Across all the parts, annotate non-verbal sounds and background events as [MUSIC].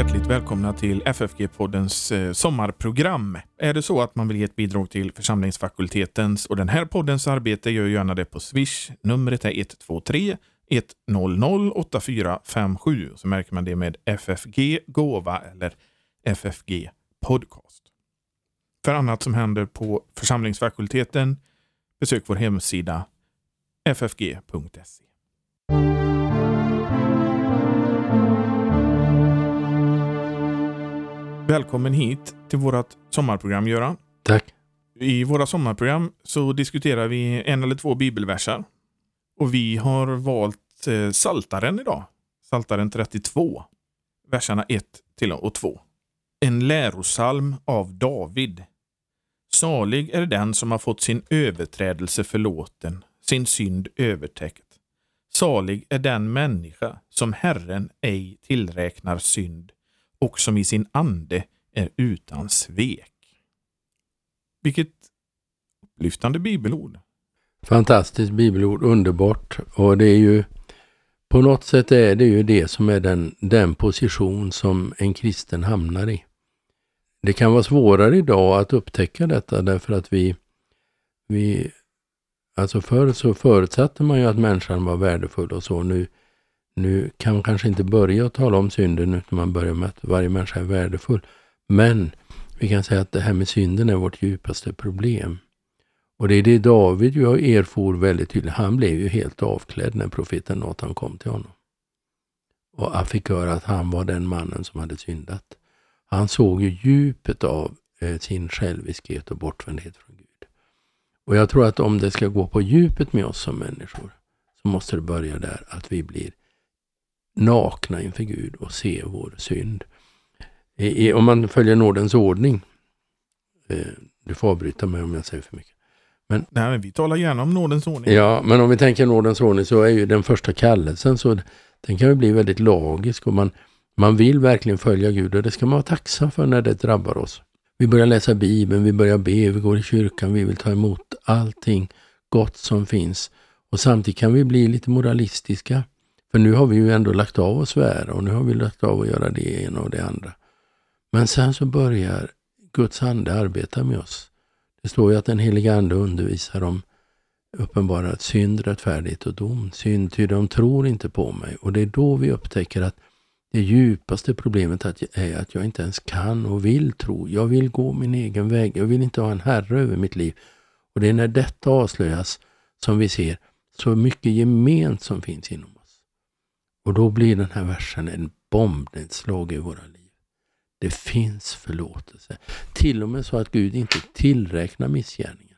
Hjärtligt välkomna till FFG-poddens eh, sommarprogram. Är det så att man vill ge ett bidrag till församlingsfakultetens och den här poddens arbete, gör gärna det på Swish. Numret är 123 100 8457. Så märker man det med FFG Gåva eller FFG Podcast. För annat som händer på församlingsfakulteten, besök vår hemsida ffg.se. Välkommen hit till vårt sommarprogram Göran. Tack. I våra sommarprogram så diskuterar vi en eller två bibelversar. Och vi har valt eh, Saltaren idag. Saltaren 32. Verserna 1 till och 2. En lärosalm av David. Salig är den som har fått sin överträdelse förlåten, sin synd övertäckt. Salig är den människa som Herren ej tillräknar synd och som i sin ande är utan svek. Vilket upplyftande bibelord. Fantastiskt bibelord, underbart. Och det är ju på något sätt är det ju det som är den, den position som en kristen hamnar i. Det kan vara svårare idag att upptäcka detta därför att vi, vi alltså förr så förutsatte man ju att människan var värdefull och så. Nu, nu kan man kanske inte börja att tala om synden utan man börjar med att varje människa är värdefull. Men vi kan säga att det här med synden är vårt djupaste problem. Och det är det David ju erfor väldigt tydligt. Han blev ju helt avklädd när profeten Nathan kom till honom. Och han fick höra att han var den mannen som hade syndat. Han såg ju djupet av eh, sin själviskhet och bortvändhet från Gud. Och jag tror att om det ska gå på djupet med oss som människor så måste det börja där att vi blir nakna inför Gud och ser vår synd. I, om man följer nådens ordning, eh, du får avbryta mig om jag säger för mycket. Men, Nej, men vi talar gärna om nådens ordning. Ja, men om vi tänker nådens ordning så är ju den första kallelsen så den kan ju bli väldigt lagisk och man, man vill verkligen följa Gud och det ska man vara tacksam för när det drabbar oss. Vi börjar läsa Bibeln, vi börjar be, vi går i kyrkan, vi vill ta emot allting gott som finns. Och samtidigt kan vi bli lite moralistiska. För nu har vi ju ändå lagt av att svära och nu har vi lagt av att göra det ena och det andra. Men sen så börjar Guds ande arbeta med oss. Det står ju att den heliga ande undervisar om uppenbarat synd, rättfärdighet och dom. Synd, ty de tror inte på mig. Och det är då vi upptäcker att det djupaste problemet är att jag inte ens kan och vill tro. Jag vill gå min egen väg. Jag vill inte ha en herre över mitt liv. Och det är när detta avslöjas som vi ser så mycket gement som finns inom oss. Och då blir den här versen en bombnedslag i våra liv. Det finns förlåtelse. Till och med så att Gud inte tillräknar missgärningen.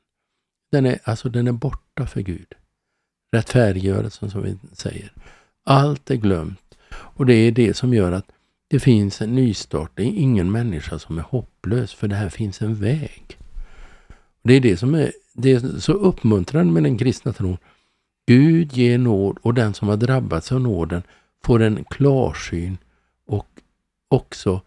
Den är, alltså den är borta för Gud. Rättfärdiggörelsen som vi säger. Allt är glömt. Och det är det som gör att det finns en nystart. Det är ingen människa som är hopplös för det här finns en väg. Det är det som är, det är så uppmuntrande med den kristna tron. Gud ger nåd och den som har drabbats av nåden får en klarsyn och också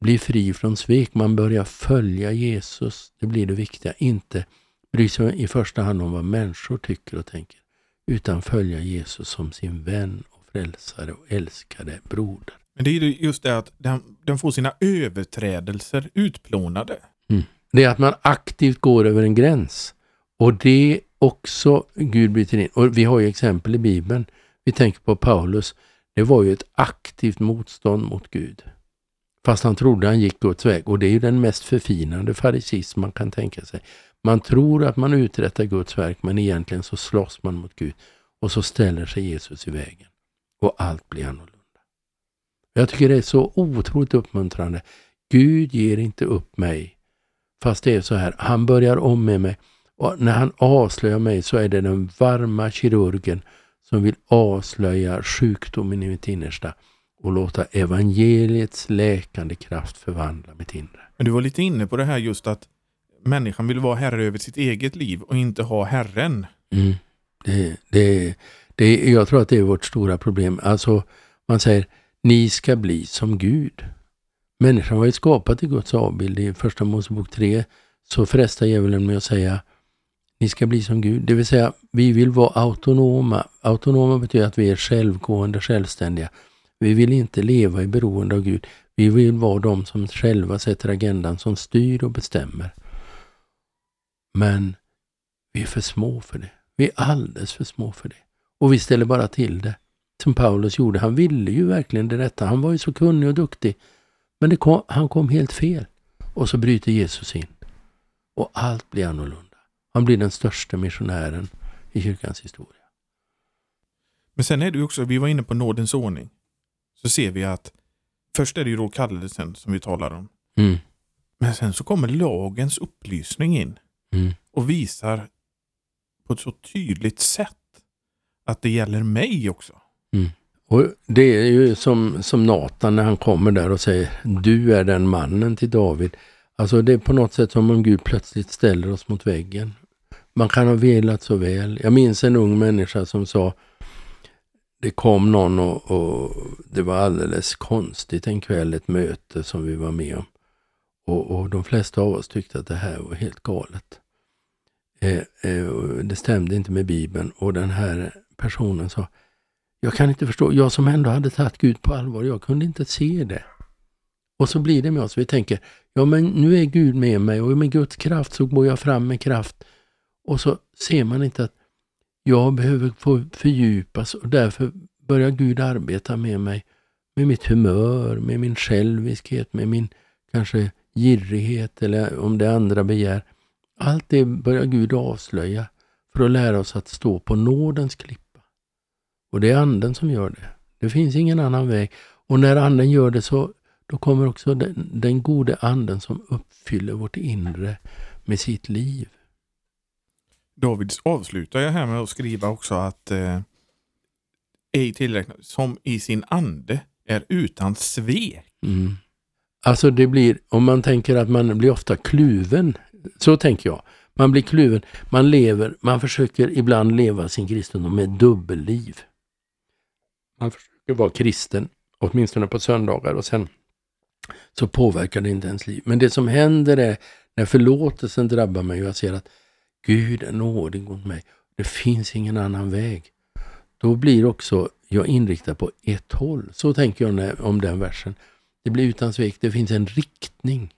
blir fri från svek. Man börjar följa Jesus. Det blir det viktiga. Inte bry sig i första hand om vad människor tycker och tänker. Utan följa Jesus som sin vän och frälsare och älskade broder. Men det är just det att den, den får sina överträdelser utplånade. Mm. Det är att man aktivt går över en gräns. Och det också Gud bryter in. Och vi har ju exempel i Bibeln. Vi tänker på Paulus. Det var ju ett aktivt motstånd mot Gud. Fast han trodde han gick Guds väg. Och det är ju den mest förfinande farisism man kan tänka sig. Man tror att man uträttar Guds verk men egentligen så slåss man mot Gud. Och så ställer sig Jesus i vägen. Och allt blir annorlunda. Jag tycker det är så otroligt uppmuntrande. Gud ger inte upp mig. Fast det är så här, han börjar om med mig. Och när han avslöjar mig så är det den varma kirurgen som vill avslöja sjukdomen i mitt innersta och låta evangeliets läkande kraft förvandla mitt inre. Men du var lite inne på det här just att människan vill vara herre över sitt eget liv och inte ha Herren. Mm. Det, det, det, jag tror att det är vårt stora problem. Alltså, man säger, ni ska bli som Gud. Människan var ju skapad i Guds avbild. I Första Mosebok 3 så frestar djävulen med att säga, ni ska bli som Gud. Det vill säga, vi vill vara autonoma. Autonoma betyder att vi är självgående, självständiga. Vi vill inte leva i beroende av Gud. Vi vill vara de som själva sätter agendan, som styr och bestämmer. Men vi är för små för det. Vi är alldeles för små för det. Och vi ställer bara till det. Som Paulus gjorde. Han ville ju verkligen det rätta. Han var ju så kunnig och duktig. Men kom, han kom helt fel. Och så bryter Jesus in. Och allt blir annorlunda. Han blir den största missionären i kyrkans historia. Men sen är det också, vi var inne på nådens ordning. Så ser vi att först är det ju då kallelsen som vi talar om. Mm. Men sen så kommer lagens upplysning in Mm. och visar på ett så tydligt sätt att det gäller mig också. Och Det är ju som, som Natan när han kommer där och säger du är den mannen till David. Alltså det är på något sätt som om Gud plötsligt ställer oss mot väggen. Man kan ha velat så väl. Jag minns en ung människa som sa det kom någon och, och det var alldeles konstigt en kväll, ett möte som vi var med om. Och, och de flesta av oss tyckte att det här var helt galet. Eh, eh, och det stämde inte med Bibeln och den här personen sa jag kan inte förstå, jag som ändå hade tagit Gud på allvar, jag kunde inte se det. Och så blir det med oss, vi tänker, ja men nu är Gud med mig och med Guds kraft så går jag fram med kraft. Och så ser man inte att jag behöver få fördjupas och därför börjar Gud arbeta med mig, med mitt humör, med min själviskhet, med min kanske girighet eller om det är andra begär. Allt det börjar Gud avslöja för att lära oss att stå på nådens klippa. Och det är anden som gör det. Det finns ingen annan väg. Och när anden gör det så då kommer också den, den gode anden som uppfyller vårt inre med sitt liv. David avslutar jag här med att skriva också att eh, ej tillräknat som i sin ande är utan svek. Mm. Alltså det blir, om man tänker att man blir ofta kluven, så tänker jag. Man blir kluven, man lever, man försöker ibland leva sin kristendom med dubbelliv. Man försöker vara kristen, åtminstone på söndagar och sen så påverkar det inte ens liv. Men det som händer är när förlåtelsen drabbar mig och jag ser att Gud är nådig mot mig. Det finns ingen annan väg. Då blir också jag inriktad på ett håll. Så tänker jag om den versen. Det blir utan svek, det finns en riktning.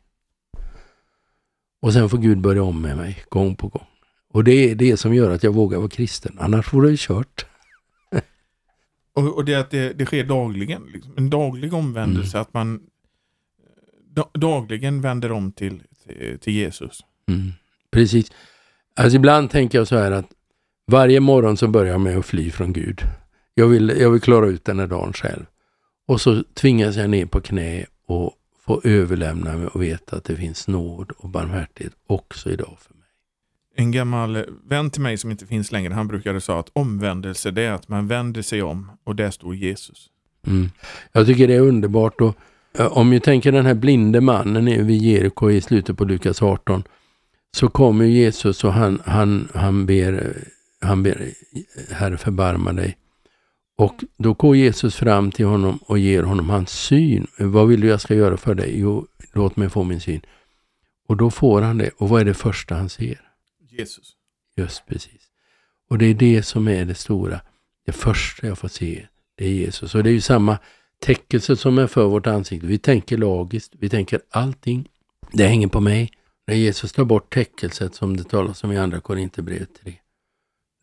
Och sen får Gud börja om med mig gång på gång. Och det är det som gör att jag vågar vara kristen. Annars vore det kört. [LAUGHS] Och, och det är att det, det sker dagligen. Liksom. En daglig omvändelse. Att man da, dagligen vänder om till, till, till Jesus. Mm. Precis. Alltså ibland tänker jag så här att varje morgon så börjar jag med att fly från Gud. Jag vill, jag vill klara ut den här dagen själv. Och så tvingas jag ner på knä och få överlämna mig och veta att det finns nåd och barmhärtighet också idag för mig. En gammal vän till mig som inte finns längre, han brukade säga att omvändelse det är att man vänder sig om och där står Jesus. Mm. Jag tycker det är underbart. Och, om vi tänker den här blinde mannen vid Jeriko i slutet på Lukas 18 så kommer Jesus och han, han, han, ber, han ber Herre förbarma dig. Och då går Jesus fram till honom och ger honom hans syn. Vad vill du jag ska göra för dig? Jo, låt mig få min syn. Och då får han det. Och vad är det första han ser? Jesus. Just precis. Och det är det som är det stora. Det första jag får se, det är Jesus. Och det är ju samma täckelse som är för vårt ansikte. Vi tänker lagiskt, vi tänker allting. Det hänger på mig. När Jesus tar bort täckelset som det talas om i andra Korinthierbrevet 3,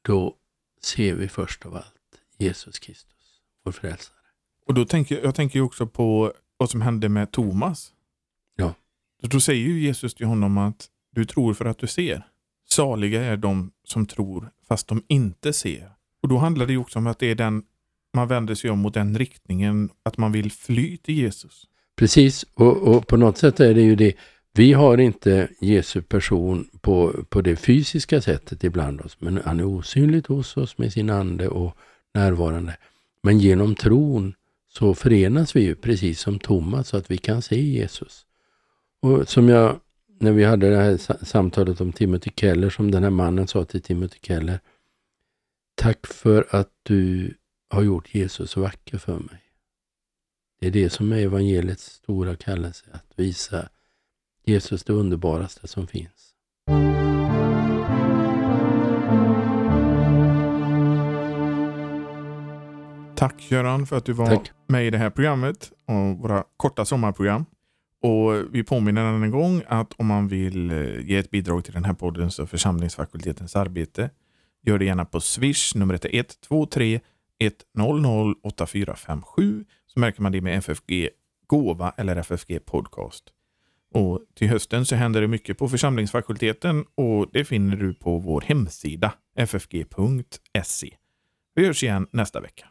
då ser vi först av allt Jesus Kristus, vår frälsare. Och då tänker jag tänker också på vad som hände med Thomas. Ja. Då säger ju Jesus till honom att du tror för att du ser. Saliga är de som tror fast de inte ser. Och då handlar det också om att det är den man vänder sig om mot den riktningen att man vill fly till Jesus. Precis, och, och på något sätt är det ju det. Vi har inte Jesu person på, på det fysiska sättet ibland oss, men han är osynligt hos oss med sin ande och närvarande. Men genom tron så förenas vi ju precis som Thomas så att vi kan se Jesus. Och som jag, när vi hade det här samtalet om Timothy Keller, som den här mannen sa till Timothy Keller. Tack för att du har gjort Jesus vacker för mig. Det är det som är evangeliets stora kallelse, att visa Jesus det underbaraste som finns. Tack Göran för att du var Tack. med i det här programmet och våra korta sommarprogram. Och Vi påminner än en gång att om man vill eh, ge ett bidrag till den här podden så församlingsfakultetens arbete, gör det gärna på Swish. Numret är 123 100 8457 så märker man det med FFG Gåva eller FFG Podcast. Och Till hösten så händer det mycket på församlingsfakulteten och det finner du på vår hemsida ffg.se. Vi hörs igen nästa vecka.